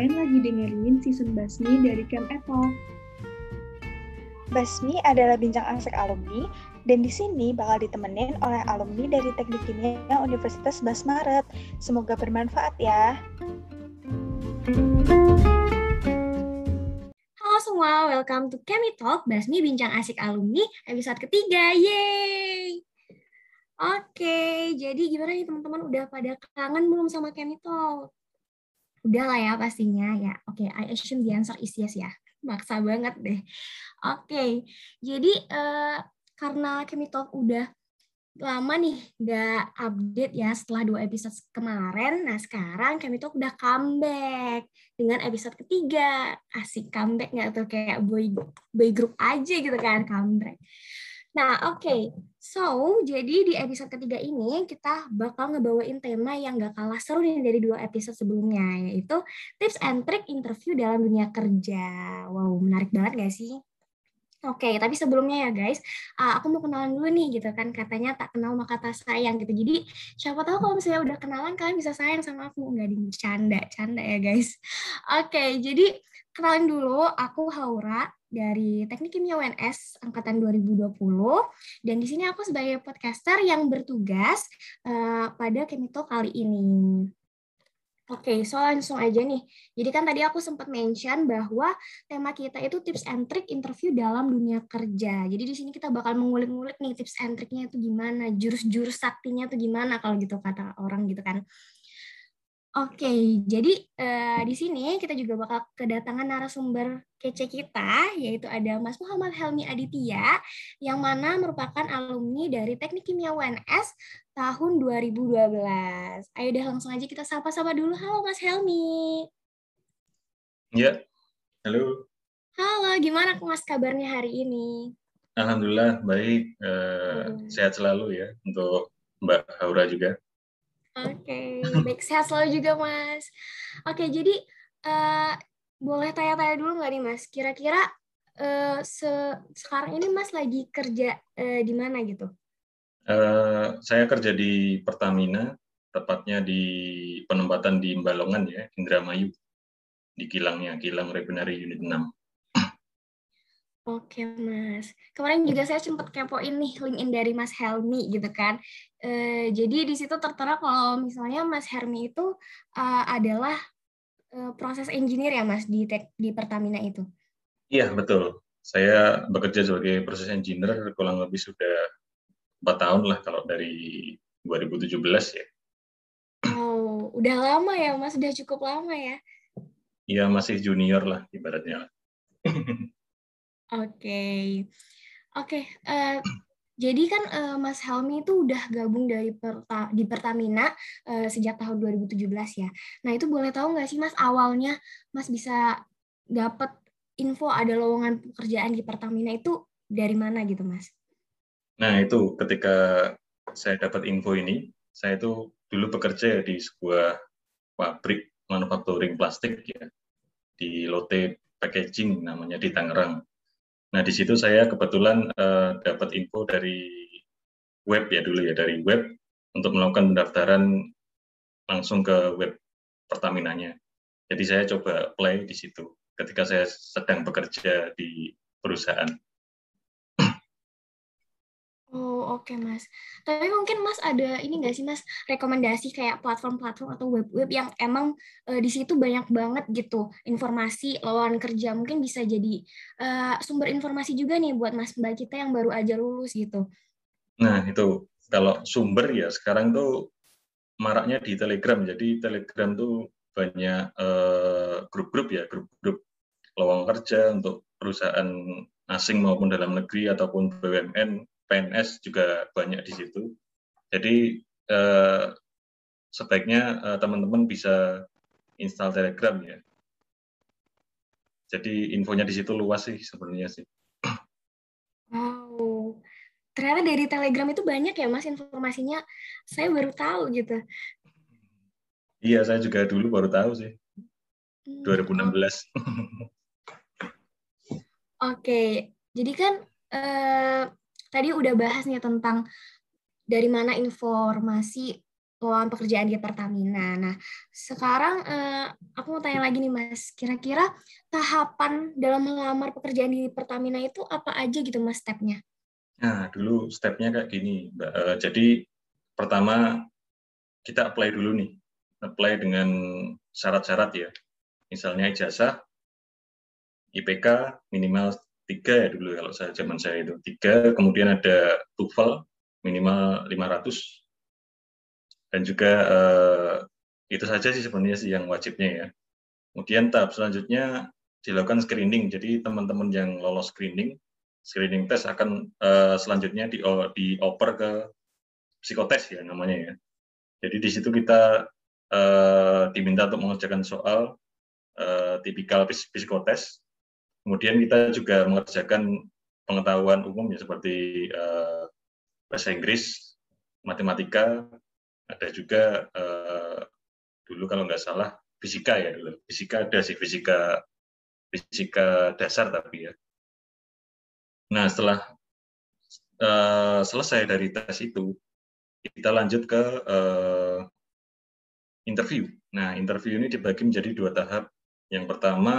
Kalian lagi dengerin season Basmi dari Camp Eto. Basmi adalah bincang asik alumni dan di sini bakal ditemenin oleh alumni dari Teknik Kimia Universitas Basmaret. Semoga bermanfaat ya. Halo semua, welcome to Kemi Talk, Basmi Bincang Asik Alumni, episode ketiga, yeay! Oke, jadi gimana nih teman-teman, udah pada kangen belum sama Kemi Talk? Udah lah ya pastinya ya. Oke, I assume the answer is yes ya. Maksa banget deh. Oke, jadi uh, karena Kemi Talk udah lama nih nggak update ya setelah dua episode kemarin. Nah sekarang kami tuh udah comeback dengan episode ketiga. Asik comeback nggak tuh kayak boy boy group aja gitu kan comeback. Nah, oke. Okay. So, jadi di episode ketiga ini kita bakal ngebawain tema yang gak kalah seru nih dari dua episode sebelumnya, yaitu tips and trick interview dalam dunia kerja. Wow, menarik banget gak sih? Oke, okay, tapi sebelumnya ya guys, uh, aku mau kenalan dulu nih gitu kan. Katanya tak kenal maka tak sayang gitu. Jadi siapa tahu kalau misalnya udah kenalan kalian bisa sayang sama aku. Nggak canda, canda ya guys. Oke, okay, jadi kenalin dulu aku Haura dari Teknik Kimia UNS angkatan 2020 dan di sini aku sebagai podcaster yang bertugas uh, pada Kemito kali ini. Oke, so langsung aja nih. Jadi kan tadi aku sempat mention bahwa tema kita itu tips and trick interview dalam dunia kerja. Jadi di sini kita bakal mengulik-ngulik nih tips and triknya itu gimana, jurus-jurus saktinya itu gimana kalau gitu kata orang gitu kan. Oke, jadi uh, di sini kita juga bakal kedatangan narasumber kece kita, yaitu ada Mas Muhammad Helmi Aditya, yang mana merupakan alumni dari Teknik Kimia UNS tahun 2012. Ayo deh langsung aja kita sapa-sapa dulu. Halo Mas Helmi. Ya, halo. Halo, gimana Mas kabarnya hari ini? Alhamdulillah baik, uh, sehat selalu ya untuk Mbak Haura juga. Oke, okay. baik sehat selalu juga Mas. Oke, okay, jadi uh, boleh tanya-tanya dulu nggak nih Mas? Kira-kira uh, se sekarang ini Mas lagi kerja uh, di mana gitu? Uh, saya kerja di Pertamina, tepatnya di penempatan di Balongan ya, Indramayu, di kilangnya, kilang refinery unit 6. Oke Mas, kemarin juga saya sempat kepoin nih LinkedIn dari Mas Helmi gitu kan. E, jadi di situ tertera kalau misalnya Mas Helmi itu uh, adalah uh, proses engineer ya Mas di tek, di Pertamina itu. Iya betul, saya bekerja sebagai proses engineer kurang lebih sudah empat tahun lah kalau dari 2017 ya. Oh, udah lama ya Mas, udah cukup lama ya? Iya masih junior lah ibaratnya. Oke, oke. Uh, jadi kan uh, Mas Helmi itu udah gabung dari Perta di Pertamina uh, sejak tahun 2017 ya. Nah itu boleh tahu nggak sih Mas awalnya Mas bisa dapat info ada lowongan pekerjaan di Pertamina itu dari mana gitu Mas? Nah itu ketika saya dapat info ini, saya itu dulu bekerja di sebuah pabrik manufacturing plastik ya di Lotte Packaging namanya di Tangerang. Nah, di situ saya kebetulan uh, dapat info dari web ya dulu ya, dari web untuk melakukan pendaftaran langsung ke web Pertaminanya. Jadi saya coba play di situ ketika saya sedang bekerja di perusahaan. Oh oke okay, mas. Tapi mungkin mas ada ini nggak sih mas rekomendasi kayak platform-platform atau web-web yang emang uh, di situ banyak banget gitu informasi lowongan kerja mungkin bisa jadi uh, sumber informasi juga nih buat mas mbak kita yang baru aja lulus gitu. Nah itu kalau sumber ya sekarang tuh maraknya di Telegram. Jadi Telegram tuh banyak uh, grup-grup ya grup-grup lowongan kerja untuk perusahaan asing maupun dalam negeri ataupun BUMN PNS juga banyak di situ. Jadi eh, sebaiknya eh, teman-teman bisa install Telegram ya. Jadi infonya di situ luas sih sebenarnya sih. Wow, ternyata dari Telegram itu banyak ya mas informasinya. Saya baru tahu gitu. Iya, saya juga dulu baru tahu sih. 2016. Oke, jadi kan eh, tadi udah bahas nih tentang dari mana informasi lowongan pekerjaan di Pertamina. Nah, sekarang eh, aku mau tanya lagi nih Mas, kira-kira tahapan dalam melamar pekerjaan di Pertamina itu apa aja gitu Mas stepnya? Nah, dulu stepnya kayak gini, Mbak. Eh, jadi pertama kita apply dulu nih, apply dengan syarat-syarat ya. Misalnya ijazah, IPK minimal tiga ya dulu kalau saya zaman saya itu tiga, kemudian ada TOEFL minimal 500 dan juga uh, itu saja sih sebenarnya sih yang wajibnya ya. Kemudian tahap selanjutnya dilakukan screening. Jadi teman-teman yang lolos screening, screening test akan uh, selanjutnya di dioper ke psikotes ya namanya ya. Jadi di situ kita uh, diminta untuk mengerjakan soal uh, tipikal psikotes. Kemudian kita juga mengerjakan pengetahuan umum ya seperti uh, bahasa Inggris, matematika, ada juga uh, dulu kalau nggak salah fisika ya dulu. Fisika ada sih fisika fisika dasar tapi ya. Nah setelah uh, selesai dari tes itu kita lanjut ke uh, interview. Nah interview ini dibagi menjadi dua tahap. Yang pertama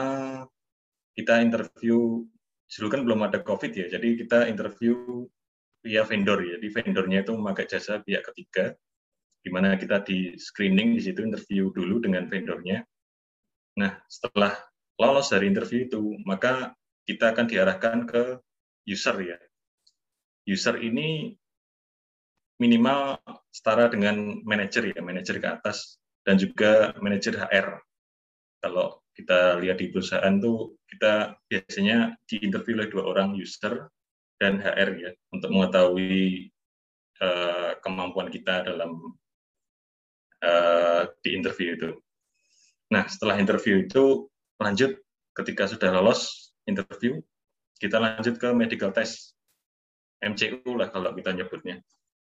kita interview dulu kan belum ada covid ya jadi kita interview via vendor ya di vendornya itu memakai jasa pihak ketiga di mana kita di screening di situ interview dulu dengan vendornya. Nah, setelah lolos dari interview itu, maka kita akan diarahkan ke user ya. User ini minimal setara dengan manajer ya, manajer ke atas dan juga manajer HR. Kalau kita lihat di perusahaan tuh kita biasanya diinterview oleh dua orang user dan HR ya untuk mengetahui uh, kemampuan kita dalam uh, di interview itu. Nah, setelah interview itu lanjut ketika sudah lolos interview, kita lanjut ke medical test. MCU lah kalau kita nyebutnya.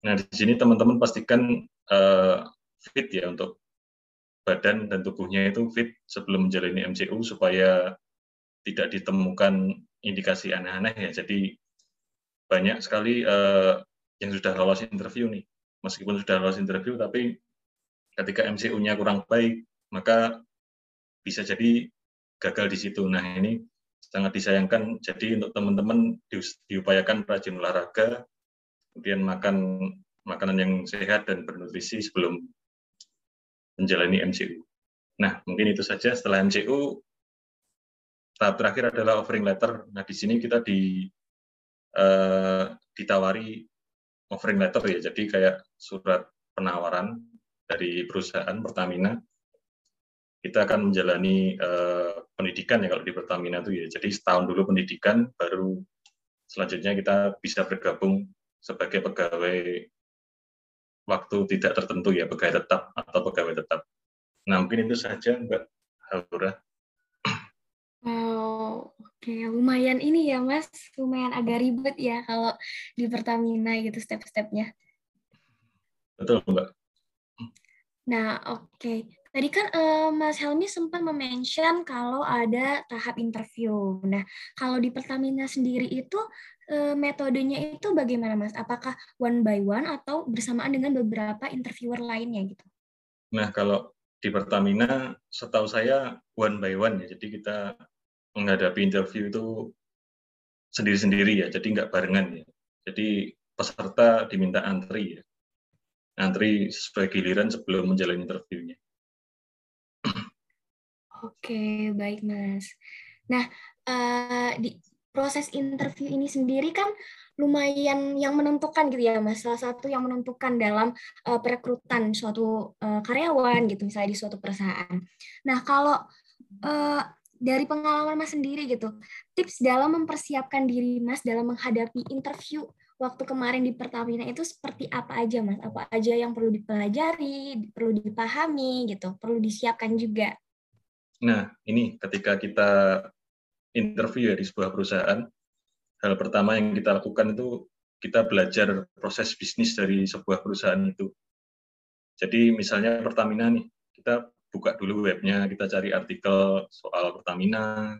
Nah, di sini teman-teman pastikan uh, fit ya untuk badan dan tubuhnya itu fit sebelum menjalani MCU supaya tidak ditemukan indikasi aneh-aneh ya. Jadi banyak sekali uh, yang sudah lolos interview nih. Meskipun sudah lolos interview tapi ketika MCU-nya kurang baik, maka bisa jadi gagal di situ. Nah, ini sangat disayangkan. Jadi untuk teman-teman diupayakan rajin olahraga, kemudian makan makanan yang sehat dan bernutrisi sebelum menjalani MCU. Nah, mungkin itu saja. Setelah MCU, tahap terakhir adalah offering letter. Nah, di sini kita di uh, ditawari offering letter ya, jadi kayak surat penawaran dari perusahaan Pertamina kita akan menjalani uh, pendidikan ya kalau di Pertamina itu ya. Jadi setahun dulu pendidikan, baru selanjutnya kita bisa bergabung sebagai pegawai waktu tidak tertentu ya, pegawai tetap atau pegawai tetap. Nah mungkin itu saja Mbak Haura. Oh, oke okay. lumayan ini ya Mas, lumayan agak ribet ya kalau di Pertamina gitu step-stepnya. Betul Mbak. Nah, oke. Okay. Tadi kan uh, Mas Helmi sempat mention kalau ada tahap interview. Nah, kalau di Pertamina sendiri itu uh, metodenya itu bagaimana, Mas? Apakah one by one atau bersamaan dengan beberapa interviewer lainnya gitu? Nah, kalau di Pertamina, setahu saya one by one ya. Jadi kita menghadapi interview itu sendiri-sendiri ya. Jadi nggak barengan ya. Jadi peserta diminta antri ya antri sesuai giliran sebelum menjalani interviewnya. Oke, baik Mas. Nah, uh, di proses interview ini sendiri kan lumayan yang menentukan gitu ya Mas. Salah satu yang menentukan dalam uh, perekrutan suatu uh, karyawan gitu misalnya di suatu perusahaan. Nah, kalau uh, dari pengalaman Mas sendiri gitu, tips dalam mempersiapkan diri Mas dalam menghadapi interview waktu kemarin di Pertamina itu seperti apa aja mas? Apa aja yang perlu dipelajari, perlu dipahami gitu, perlu disiapkan juga. Nah ini ketika kita interview ya di sebuah perusahaan, hal pertama yang kita lakukan itu kita belajar proses bisnis dari sebuah perusahaan itu. Jadi misalnya Pertamina nih, kita buka dulu webnya, kita cari artikel soal Pertamina,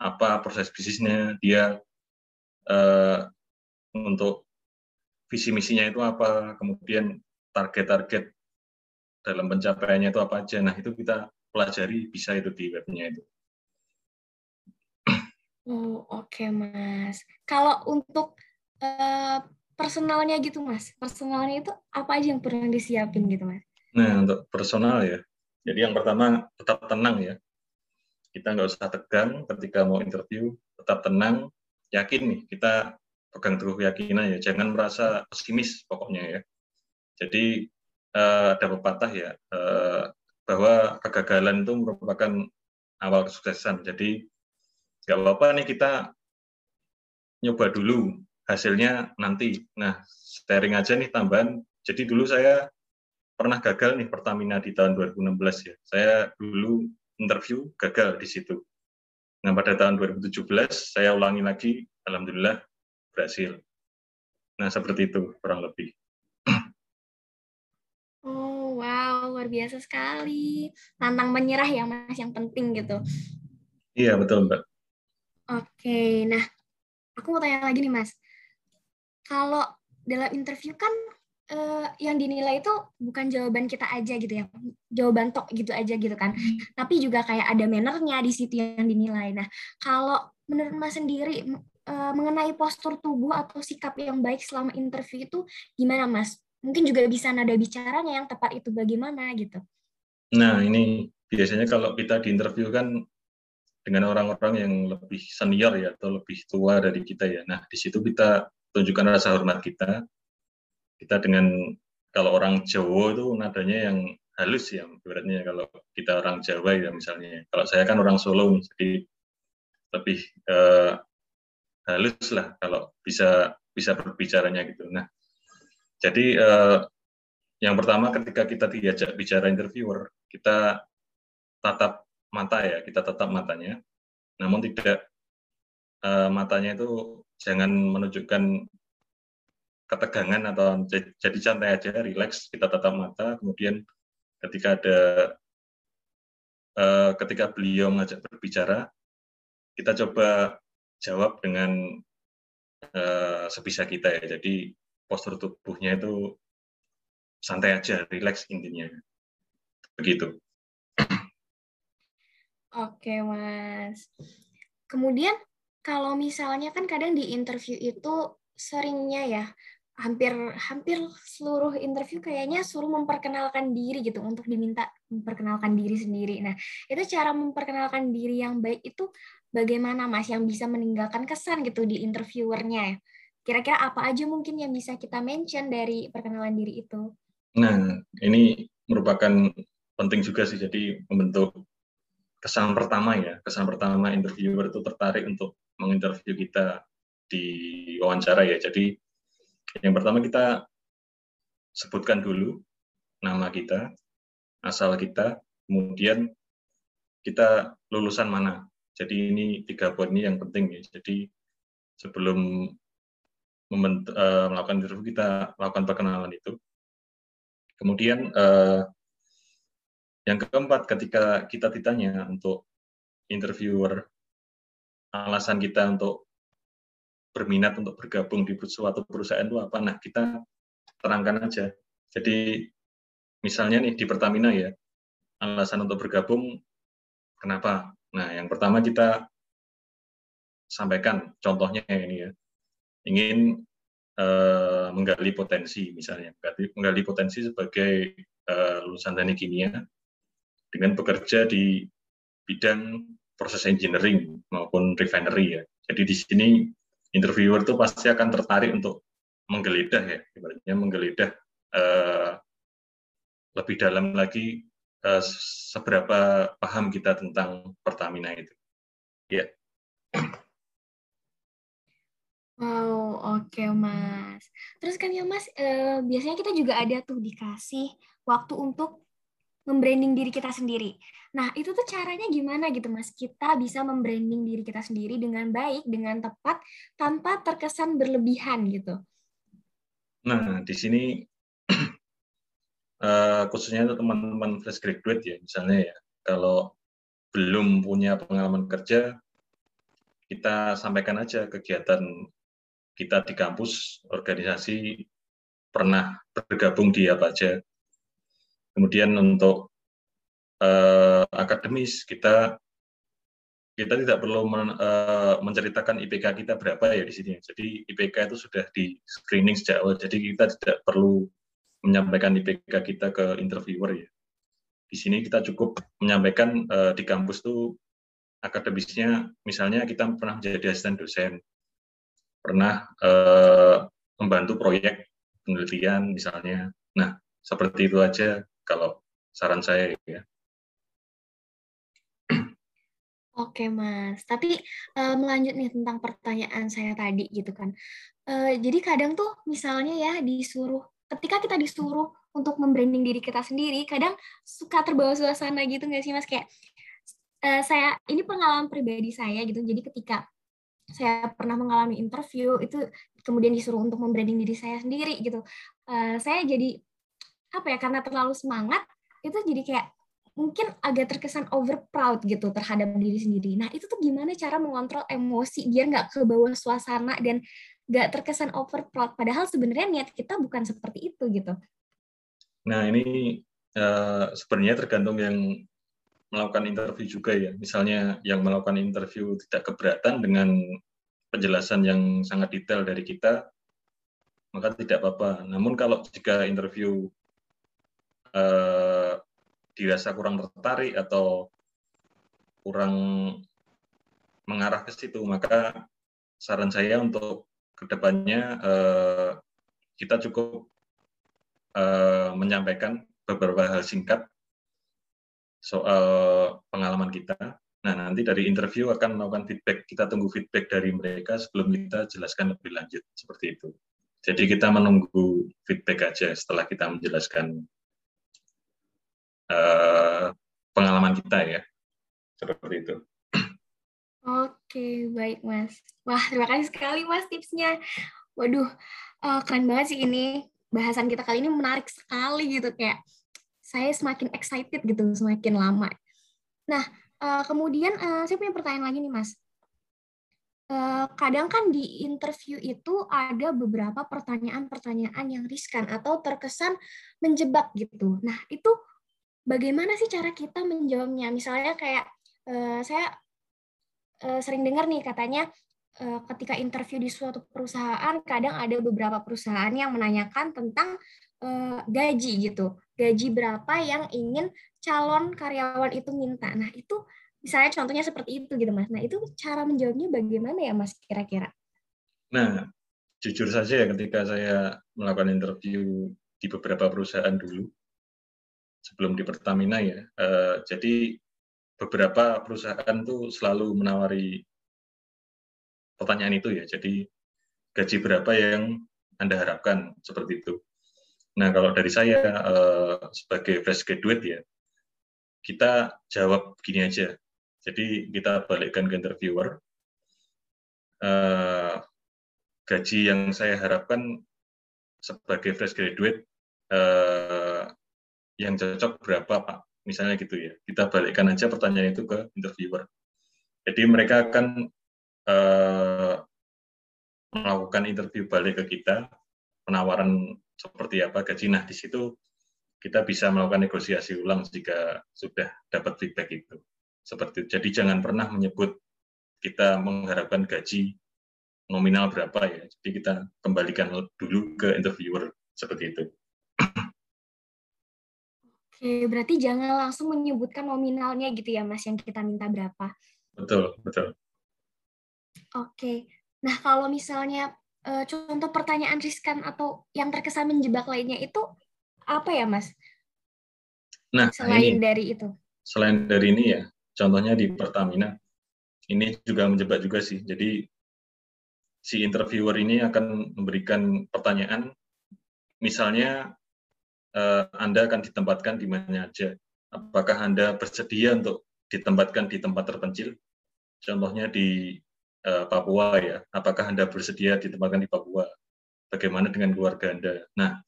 apa proses bisnisnya, dia eh, untuk visi misinya itu apa, kemudian target-target dalam pencapaiannya itu apa aja. Nah, itu kita pelajari bisa itu di webnya itu. Oh, oke, okay, Mas. Kalau untuk uh, personalnya gitu, Mas. Personalnya itu apa aja yang perlu disiapin gitu, Mas? Nah, untuk personal ya. Jadi yang pertama tetap tenang ya. Kita nggak usah tegang ketika mau interview, tetap tenang, yakin nih kita pegang teguh keyakinan ya, jangan merasa pesimis pokoknya ya. Jadi uh, ada pepatah ya uh, bahwa kegagalan itu merupakan awal kesuksesan. Jadi nggak apa-apa nih kita nyoba dulu, hasilnya nanti. Nah, sharing aja nih tambahan. Jadi dulu saya pernah gagal nih Pertamina di tahun 2016 ya. Saya dulu interview gagal di situ. Nah, pada tahun 2017 saya ulangi lagi, alhamdulillah berhasil. Nah, seperti itu kurang lebih. Oh, wow, luar biasa sekali. Tantang menyerah ya, Mas, yang penting gitu. Iya, betul, Mbak. Oke, nah, aku mau tanya lagi nih, Mas. Kalau dalam interview kan uh, yang dinilai itu bukan jawaban kita aja gitu ya, jawaban tok gitu aja gitu kan. Hmm. Tapi juga kayak ada mannernya di situ yang dinilai. Nah, kalau menurut Mas sendiri uh, mengenai postur tubuh atau sikap yang baik selama interview itu gimana Mas? Mungkin juga bisa nada bicaranya yang tepat itu bagaimana gitu. Nah, ini biasanya kalau kita di interview kan dengan orang-orang yang lebih senior ya atau lebih tua dari kita ya. Nah, di situ kita tunjukkan rasa hormat kita, kita dengan kalau orang Jawa itu nadanya yang halus ya beratnya kalau kita orang Jawa ya misalnya. Kalau saya kan orang Solo jadi lebih uh, halus lah kalau bisa bisa berbicaranya gitu. Nah jadi uh, yang pertama ketika kita diajak bicara interviewer kita tatap mata ya kita tatap matanya namun tidak uh, matanya itu jangan menunjukkan ketegangan atau jadi santai aja, relax, kita tatap mata, kemudian ketika ada uh, ketika beliau mengajak berbicara, kita coba jawab dengan uh, sebisa kita ya. Jadi postur tubuhnya itu santai aja, relax intinya. Begitu. Oke, Mas. Kemudian kalau misalnya kan kadang di interview itu seringnya ya hampir hampir seluruh interview kayaknya suruh memperkenalkan diri gitu untuk diminta memperkenalkan diri sendiri. Nah, itu cara memperkenalkan diri yang baik itu bagaimana Mas yang bisa meninggalkan kesan gitu di interviewernya? Kira-kira apa aja mungkin yang bisa kita mention dari perkenalan diri itu? Nah, ini merupakan penting juga sih jadi membentuk kesan pertama ya. Kesan pertama interviewer itu tertarik untuk menginterview kita di wawancara ya. Jadi yang pertama kita sebutkan dulu nama kita, asal kita, kemudian kita lulusan mana. Jadi ini tiga poin ini yang penting ya. Jadi sebelum uh, melakukan interview kita melakukan perkenalan itu. Kemudian uh, yang keempat ketika kita ditanya untuk interviewer alasan kita untuk berminat untuk bergabung di suatu perusahaan itu apa? Nah, kita terangkan aja. Jadi misalnya nih di Pertamina ya, alasan untuk bergabung kenapa? Nah, yang pertama kita sampaikan contohnya ini ya. Ingin uh, menggali potensi misalnya, menggali, potensi sebagai uh, lulusan teknik kimia dengan bekerja di bidang proses engineering maupun refinery ya. Jadi di sini interviewer tuh pasti akan tertarik untuk menggeledah ya, ibaratnya menggeledah uh, lebih dalam lagi uh, seberapa paham kita tentang Pertamina itu. Ya. Wow, oke okay, Mas. Terus kan ya Mas, eh, biasanya kita juga ada tuh dikasih waktu untuk membranding diri kita sendiri. Nah, itu tuh caranya gimana gitu, Mas? Kita bisa membranding diri kita sendiri dengan baik, dengan tepat, tanpa terkesan berlebihan gitu. Nah, di sini uh, khususnya untuk teman-teman fresh graduate ya, misalnya ya, kalau belum punya pengalaman kerja, kita sampaikan aja kegiatan kita di kampus, organisasi, pernah bergabung di apa aja Kemudian untuk uh, akademis kita kita tidak perlu men, uh, menceritakan IPK kita berapa ya di sini. Jadi IPK itu sudah di screening sejak awal. Jadi kita tidak perlu menyampaikan IPK kita ke interviewer ya. Di sini kita cukup menyampaikan uh, di kampus tuh akademisnya, misalnya kita pernah menjadi asisten dosen, pernah uh, membantu proyek penelitian misalnya. Nah, seperti itu aja kalau saran saya ya. Oke Mas, tapi uh, melanjut nih tentang pertanyaan saya tadi gitu kan. Uh, jadi kadang tuh misalnya ya disuruh, ketika kita disuruh untuk membranding diri kita sendiri, kadang suka terbawa suasana gitu nggak sih Mas? Kayak uh, saya, ini pengalaman pribadi saya gitu, jadi ketika saya pernah mengalami interview itu kemudian disuruh untuk membranding diri saya sendiri gitu, uh, saya jadi apa ya karena terlalu semangat itu jadi kayak mungkin agak terkesan over proud gitu terhadap diri sendiri. Nah itu tuh gimana cara mengontrol emosi biar nggak ke bawah suasana dan nggak terkesan over proud. Padahal sebenarnya niat kita bukan seperti itu gitu. Nah ini uh, sebenarnya tergantung yang melakukan interview juga ya. Misalnya yang melakukan interview tidak keberatan dengan penjelasan yang sangat detail dari kita, maka tidak apa-apa. Namun kalau jika interview dirasa kurang tertarik atau kurang mengarah ke situ, maka saran saya untuk ke depannya eh, kita cukup eh, menyampaikan beberapa hal singkat soal pengalaman kita. Nah, nanti dari interview akan melakukan feedback. Kita tunggu feedback dari mereka sebelum kita jelaskan lebih lanjut, seperti itu. Jadi kita menunggu feedback aja setelah kita menjelaskan uh, pengalaman kita ya seperti itu. Oke, baik Mas. Wah, terima kasih sekali Mas tipsnya. Waduh, uh, keren banget sih ini. Bahasan kita kali ini menarik sekali gitu kayak saya semakin excited gitu semakin lama. Nah, uh, kemudian uh, saya punya pertanyaan lagi nih Mas. Kadang kan di interview itu ada beberapa pertanyaan-pertanyaan yang riskan atau terkesan menjebak gitu. Nah, itu bagaimana sih cara kita menjawabnya? Misalnya kayak uh, saya uh, sering dengar nih katanya uh, ketika interview di suatu perusahaan kadang ada beberapa perusahaan yang menanyakan tentang uh, gaji gitu. Gaji berapa yang ingin calon karyawan itu minta. Nah, itu misalnya contohnya seperti itu gitu Mas. Nah, itu cara menjawabnya bagaimana ya Mas kira-kira? Nah, jujur saja ya ketika saya melakukan interview di beberapa perusahaan dulu, sebelum di Pertamina ya. Uh, jadi beberapa perusahaan tuh selalu menawari pertanyaan itu ya. Jadi gaji berapa yang Anda harapkan seperti itu. Nah, kalau dari saya uh, sebagai fresh graduate ya, kita jawab gini aja. Jadi kita balikkan ke interviewer. Uh, gaji yang saya harapkan sebagai fresh graduate uh, yang cocok berapa Pak? Misalnya gitu ya. Kita balikkan aja pertanyaan itu ke interviewer. Jadi mereka akan uh, melakukan interview balik ke kita, penawaran seperti apa gaji. Nah, di situ kita bisa melakukan negosiasi ulang jika sudah dapat feedback itu. Seperti itu. Jadi jangan pernah menyebut kita mengharapkan gaji nominal berapa ya. Jadi kita kembalikan dulu ke interviewer seperti itu. Oke, berarti jangan langsung menyebutkan nominalnya gitu ya, Mas, yang kita minta berapa. Betul, betul. Oke. Nah, kalau misalnya uh, contoh pertanyaan riskan atau yang terkesan menjebak lainnya itu apa ya, Mas? Nah, selain ini, dari itu. Selain dari ini ya, contohnya di Pertamina, ini juga menjebak juga sih. Jadi si interviewer ini akan memberikan pertanyaan, misalnya uh, Anda akan ditempatkan di mana saja. Apakah Anda bersedia untuk ditempatkan di tempat terpencil? Contohnya di uh, Papua ya. Apakah Anda bersedia ditempatkan di Papua? Bagaimana dengan keluarga Anda? Nah,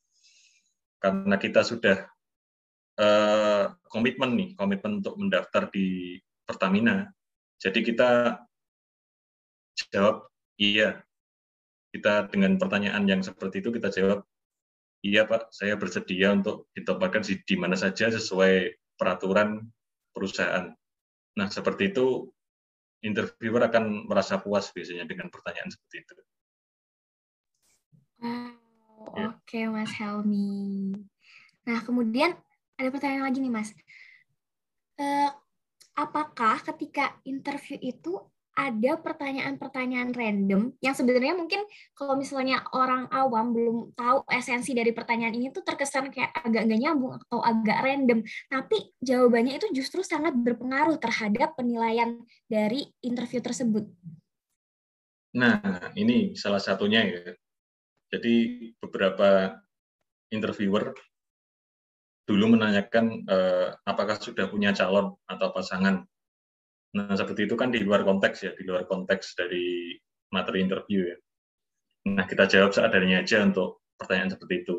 karena kita sudah uh, komitmen nih, komitmen untuk mendaftar di Pertamina, jadi kita jawab iya. Kita dengan pertanyaan yang seperti itu kita jawab iya Pak, saya bersedia untuk ditempatkan di, di mana saja sesuai peraturan perusahaan. Nah, seperti itu interviewer akan merasa puas biasanya dengan pertanyaan seperti itu. Wow, ya. oke okay, Mas Helmi. Nah, kemudian ada pertanyaan lagi nih Mas. Uh, apakah ketika interview itu ada pertanyaan-pertanyaan random yang sebenarnya mungkin kalau misalnya orang awam belum tahu esensi dari pertanyaan ini tuh terkesan kayak agak nggak nyambung atau agak random. Tapi jawabannya itu justru sangat berpengaruh terhadap penilaian dari interview tersebut. Nah, ini salah satunya ya. Jadi beberapa interviewer dulu menanyakan eh, apakah sudah punya calon atau pasangan Nah, seperti itu kan di luar konteks ya, di luar konteks dari materi interview ya. Nah, kita jawab seadanya aja untuk pertanyaan seperti itu.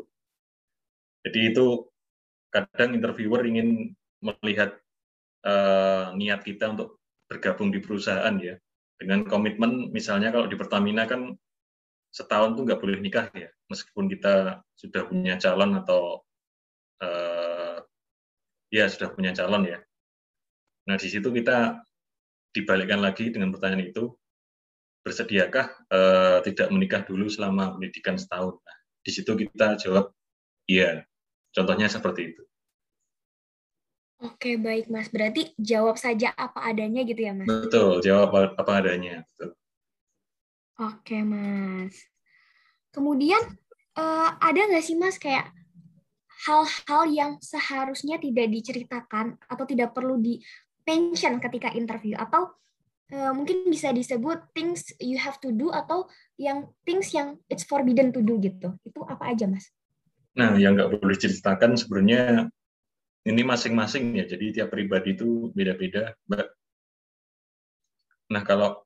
Jadi itu kadang interviewer ingin melihat uh, niat kita untuk bergabung di perusahaan ya. Dengan komitmen, misalnya kalau di Pertamina kan setahun tuh nggak boleh nikah ya, meskipun kita sudah punya calon atau uh, ya sudah punya calon ya. Nah di situ kita dibalikkan lagi dengan pertanyaan itu, bersediakah uh, tidak menikah dulu selama pendidikan setahun? Nah, di situ kita jawab, iya. Contohnya seperti itu. Oke, baik Mas. Berarti jawab saja apa adanya gitu ya, Mas? Betul, jawab apa, apa adanya. Betul. Oke, Mas. Kemudian, uh, ada nggak sih, Mas, kayak hal-hal yang seharusnya tidak diceritakan atau tidak perlu di mention ketika interview atau uh, mungkin bisa disebut things you have to do atau yang things yang it's forbidden to do gitu. Itu apa aja, Mas? Nah, yang nggak boleh ceritakan sebenarnya ini masing-masing ya. Jadi tiap pribadi itu beda-beda. Nah, kalau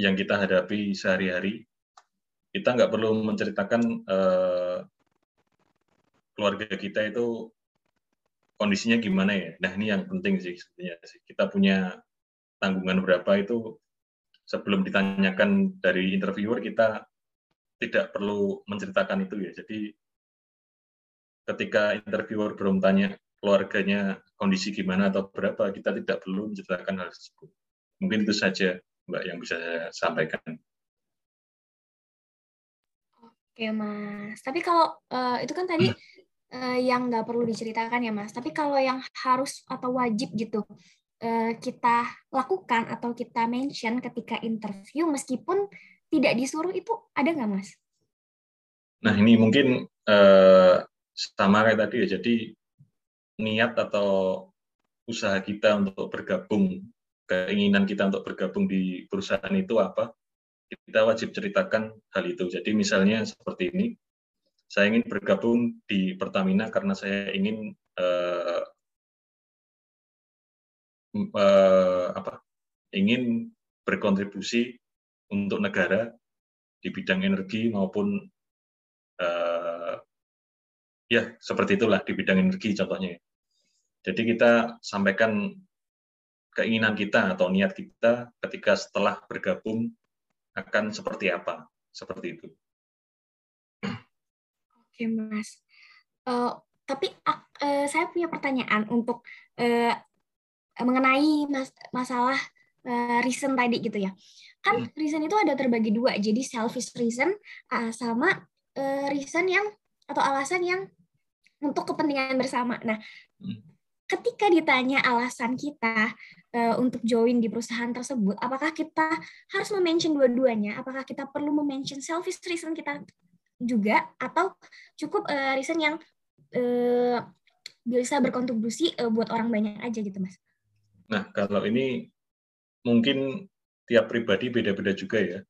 yang kita hadapi sehari-hari, kita nggak perlu menceritakan uh, keluarga kita itu kondisinya gimana ya. Nah ini yang penting sih sebenarnya kita punya tanggungan berapa itu sebelum ditanyakan dari interviewer kita tidak perlu menceritakan itu ya. Jadi ketika interviewer belum tanya keluarganya kondisi gimana atau berapa, kita tidak perlu menceritakan hal tersebut. Mungkin itu saja Mbak yang bisa saya sampaikan. Oke Mas, tapi kalau uh, itu kan tadi hmm uh, yang nggak perlu diceritakan ya mas. Tapi kalau yang harus atau wajib gitu uh, kita lakukan atau kita mention ketika interview meskipun tidak disuruh itu ada nggak mas? Nah ini mungkin uh, sama kayak tadi ya. Jadi niat atau usaha kita untuk bergabung, keinginan kita untuk bergabung di perusahaan itu apa? Kita wajib ceritakan hal itu. Jadi misalnya seperti ini, saya ingin bergabung di Pertamina karena saya ingin uh, uh, apa ingin berkontribusi untuk negara di bidang energi maupun uh, ya seperti itulah di bidang energi contohnya. Jadi kita sampaikan keinginan kita atau niat kita ketika setelah bergabung akan seperti apa, seperti itu. Oke, Mas. Uh, tapi uh, saya punya pertanyaan untuk uh, mengenai mas masalah uh, reason tadi gitu ya. Kan hmm. reason itu ada terbagi dua, jadi selfish reason uh, sama uh, reason yang atau alasan yang untuk kepentingan bersama. Nah, hmm. ketika ditanya alasan kita uh, untuk join di perusahaan tersebut, apakah kita harus mention dua-duanya? Apakah kita perlu mention selfish reason kita juga atau cukup uh, reason yang uh, bisa berkontribusi uh, buat orang banyak aja gitu mas? Nah kalau ini mungkin tiap pribadi beda-beda juga ya.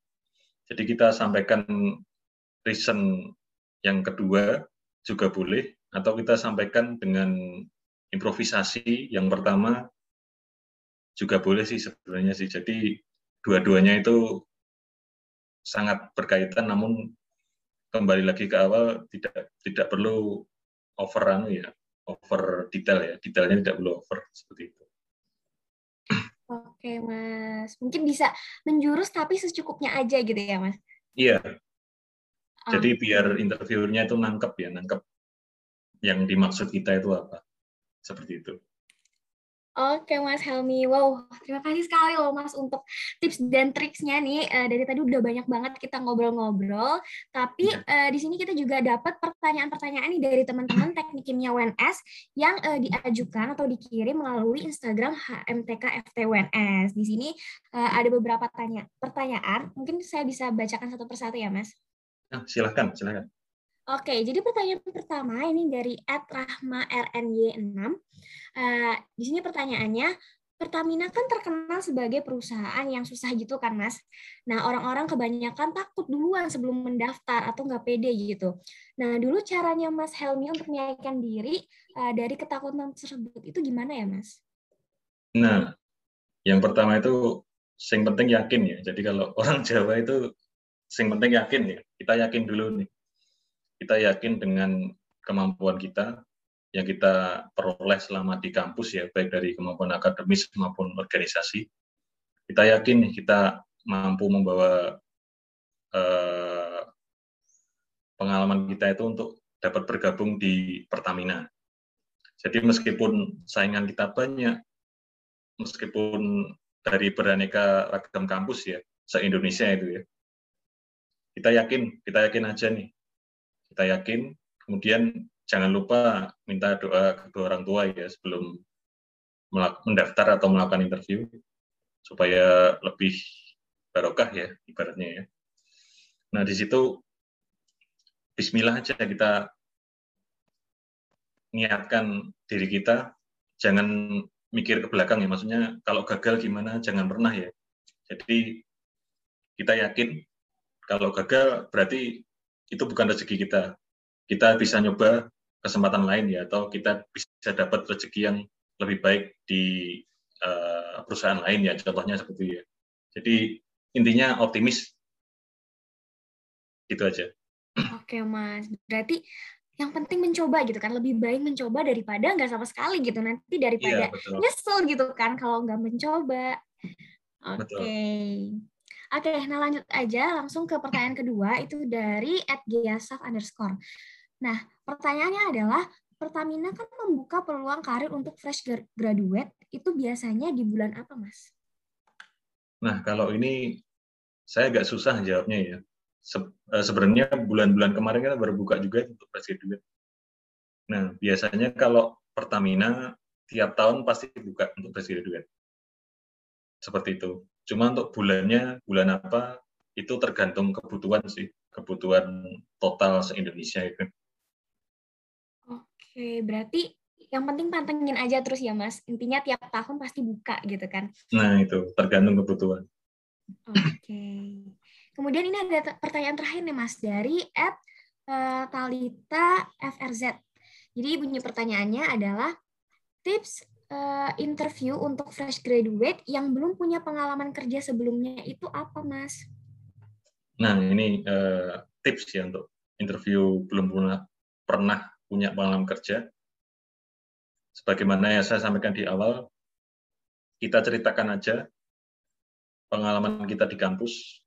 Jadi kita sampaikan reason yang kedua juga boleh atau kita sampaikan dengan improvisasi yang pertama juga boleh sih sebenarnya sih. Jadi dua-duanya itu sangat berkaitan namun kembali lagi ke awal tidak tidak perlu over anu ya over detail ya detailnya tidak perlu over seperti itu. Oke mas, mungkin bisa menjurus tapi secukupnya aja gitu ya mas? Iya. Jadi biar interviewernya itu nangkep ya, nangkep yang dimaksud kita itu apa. Seperti itu. Oke Mas Helmi, wow terima kasih sekali loh Mas untuk tips dan triksnya nih. Uh, dari tadi udah banyak banget kita ngobrol-ngobrol, tapi uh, di sini kita juga dapat pertanyaan-pertanyaan nih dari teman-teman teknik kimia UNS yang uh, diajukan atau dikirim melalui Instagram HMTK FT UNS. Di sini uh, ada beberapa tanya pertanyaan, mungkin saya bisa bacakan satu persatu ya Mas. Nah, silakan, silakan. Oke, jadi pertanyaan pertama ini dari @rahma_rny6. Uh, di sini pertanyaannya, Pertamina kan terkenal sebagai perusahaan yang susah gitu kan, Mas. Nah, orang-orang kebanyakan takut duluan sebelum mendaftar atau nggak pede gitu. Nah, dulu caranya Mas Helmi untuk menyaikan diri uh, dari ketakutan tersebut itu gimana ya, Mas? Nah, yang pertama itu sing penting yakin ya. Jadi kalau orang Jawa itu sing penting yakin ya. Kita yakin dulu nih kita yakin dengan kemampuan kita yang kita peroleh selama di kampus ya baik dari kemampuan akademis maupun organisasi kita yakin kita mampu membawa eh, pengalaman kita itu untuk dapat bergabung di Pertamina. Jadi meskipun saingan kita banyak, meskipun dari beraneka ragam kampus ya se-Indonesia itu ya, kita yakin, kita yakin aja nih kita yakin. Kemudian jangan lupa minta doa kedua orang tua ya sebelum mendaftar atau melakukan interview supaya lebih barokah ya ibaratnya ya. Nah di situ Bismillah aja kita niatkan diri kita jangan mikir ke belakang ya maksudnya kalau gagal gimana jangan pernah ya jadi kita yakin kalau gagal berarti itu bukan rezeki kita. Kita bisa nyoba kesempatan lain ya, atau kita bisa dapat rezeki yang lebih baik di uh, perusahaan lain ya, contohnya seperti itu ya. Jadi intinya optimis. Gitu aja. Oke mas, berarti yang penting mencoba gitu kan lebih baik mencoba daripada nggak sama sekali gitu nanti daripada iya, nyesel gitu kan kalau nggak mencoba oke okay. Oke, nah lanjut aja langsung ke pertanyaan kedua itu dari @giasaf underscore. Nah, pertanyaannya adalah Pertamina kan membuka peluang karir untuk fresh graduate itu biasanya di bulan apa, Mas? Nah, kalau ini saya agak susah jawabnya ya. Se eh, sebenarnya bulan-bulan kemarin kita baru buka juga untuk fresh graduate. Nah, biasanya kalau Pertamina tiap tahun pasti buka untuk fresh graduate. Seperti itu. Cuma untuk bulannya, bulan apa, itu tergantung kebutuhan sih, kebutuhan total se-Indonesia itu. Oke, berarti yang penting pantengin aja terus ya Mas. Intinya tiap tahun pasti buka gitu kan. Nah itu, tergantung kebutuhan. Oke. Kemudian ini ada pertanyaan terakhir nih Mas, dari at uh, Talita FRZ. Jadi bunyi pertanyaannya adalah tips uh, interview untuk fresh graduate yang belum punya pengalaman kerja sebelumnya itu apa, Mas? Nah, ini uh, tips ya untuk interview belum pernah pernah punya pengalaman kerja. Sebagaimana yang saya sampaikan di awal, kita ceritakan aja pengalaman kita di kampus,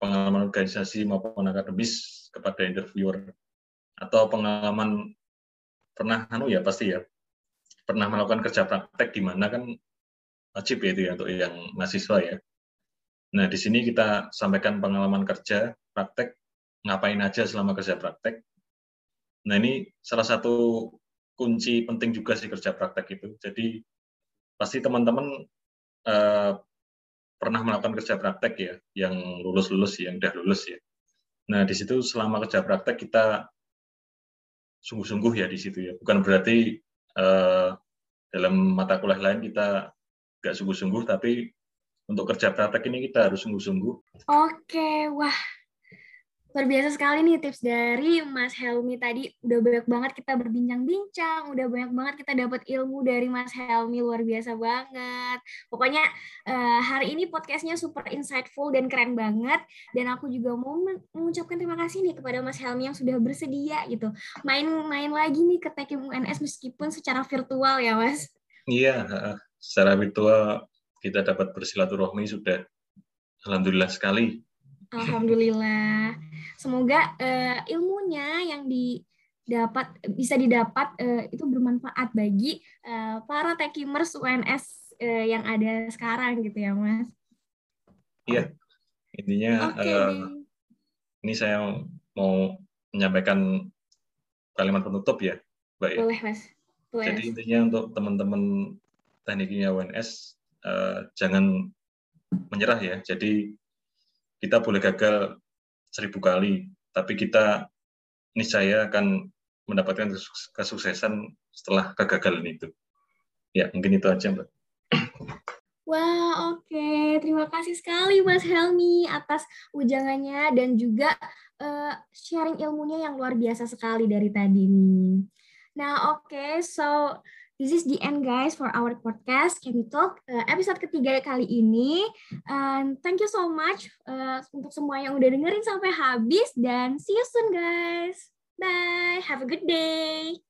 pengalaman organisasi maupun akademis kepada interviewer atau pengalaman pernah anu ya pasti ya pernah melakukan kerja praktek di mana kan wajib ya itu ya untuk yang mahasiswa ya. Nah, di sini kita sampaikan pengalaman kerja praktek, ngapain aja selama kerja praktek. Nah, ini salah satu kunci penting juga sih kerja praktek itu. Jadi, pasti teman-teman eh, pernah melakukan kerja praktek ya, yang lulus-lulus, yang udah lulus ya. Nah, di situ selama kerja praktek kita sungguh-sungguh ya di situ ya. Bukan berarti eh, dalam mata kuliah lain kita nggak sungguh-sungguh, tapi untuk kerja praktek ini kita harus sungguh-sungguh. Oke, wah Luar biasa sekali nih tips dari Mas Helmi tadi. Udah banyak banget kita berbincang-bincang, udah banyak banget kita dapat ilmu dari Mas Helmi, luar biasa banget. Pokoknya uh, hari ini podcastnya super insightful dan keren banget. Dan aku juga mau mengucapkan terima kasih nih kepada Mas Helmi yang sudah bersedia gitu. Main-main lagi nih ke Tekim UNS meskipun secara virtual ya Mas. Iya, secara virtual kita dapat bersilaturahmi sudah Alhamdulillah sekali Alhamdulillah. Semoga uh, ilmunya yang didapat bisa didapat uh, itu bermanfaat bagi uh, para techimers UNS uh, yang ada sekarang gitu ya, Mas. Iya. Intinya okay, uh, ini saya mau menyampaikan kalimat penutup ya, Mbak ya. Boleh, Mas. Boleh. Jadi intinya untuk teman-teman teknik kimia UNS uh, jangan menyerah ya. Jadi kita boleh gagal seribu kali, tapi kita niscaya akan mendapatkan kesuksesan setelah kegagalan itu. Ya, mungkin itu aja, Mbak. Wah, oke. Okay. Terima kasih sekali Mas Helmi atas ujangannya dan juga uh, sharing ilmunya yang luar biasa sekali dari tadi nih. Nah, oke. Okay. So, this is the end guys for our podcast Kemi Talk uh, episode ketiga kali ini. And thank you so much uh, untuk semua yang udah dengerin sampai habis dan see you soon guys. Bye. Have a good day.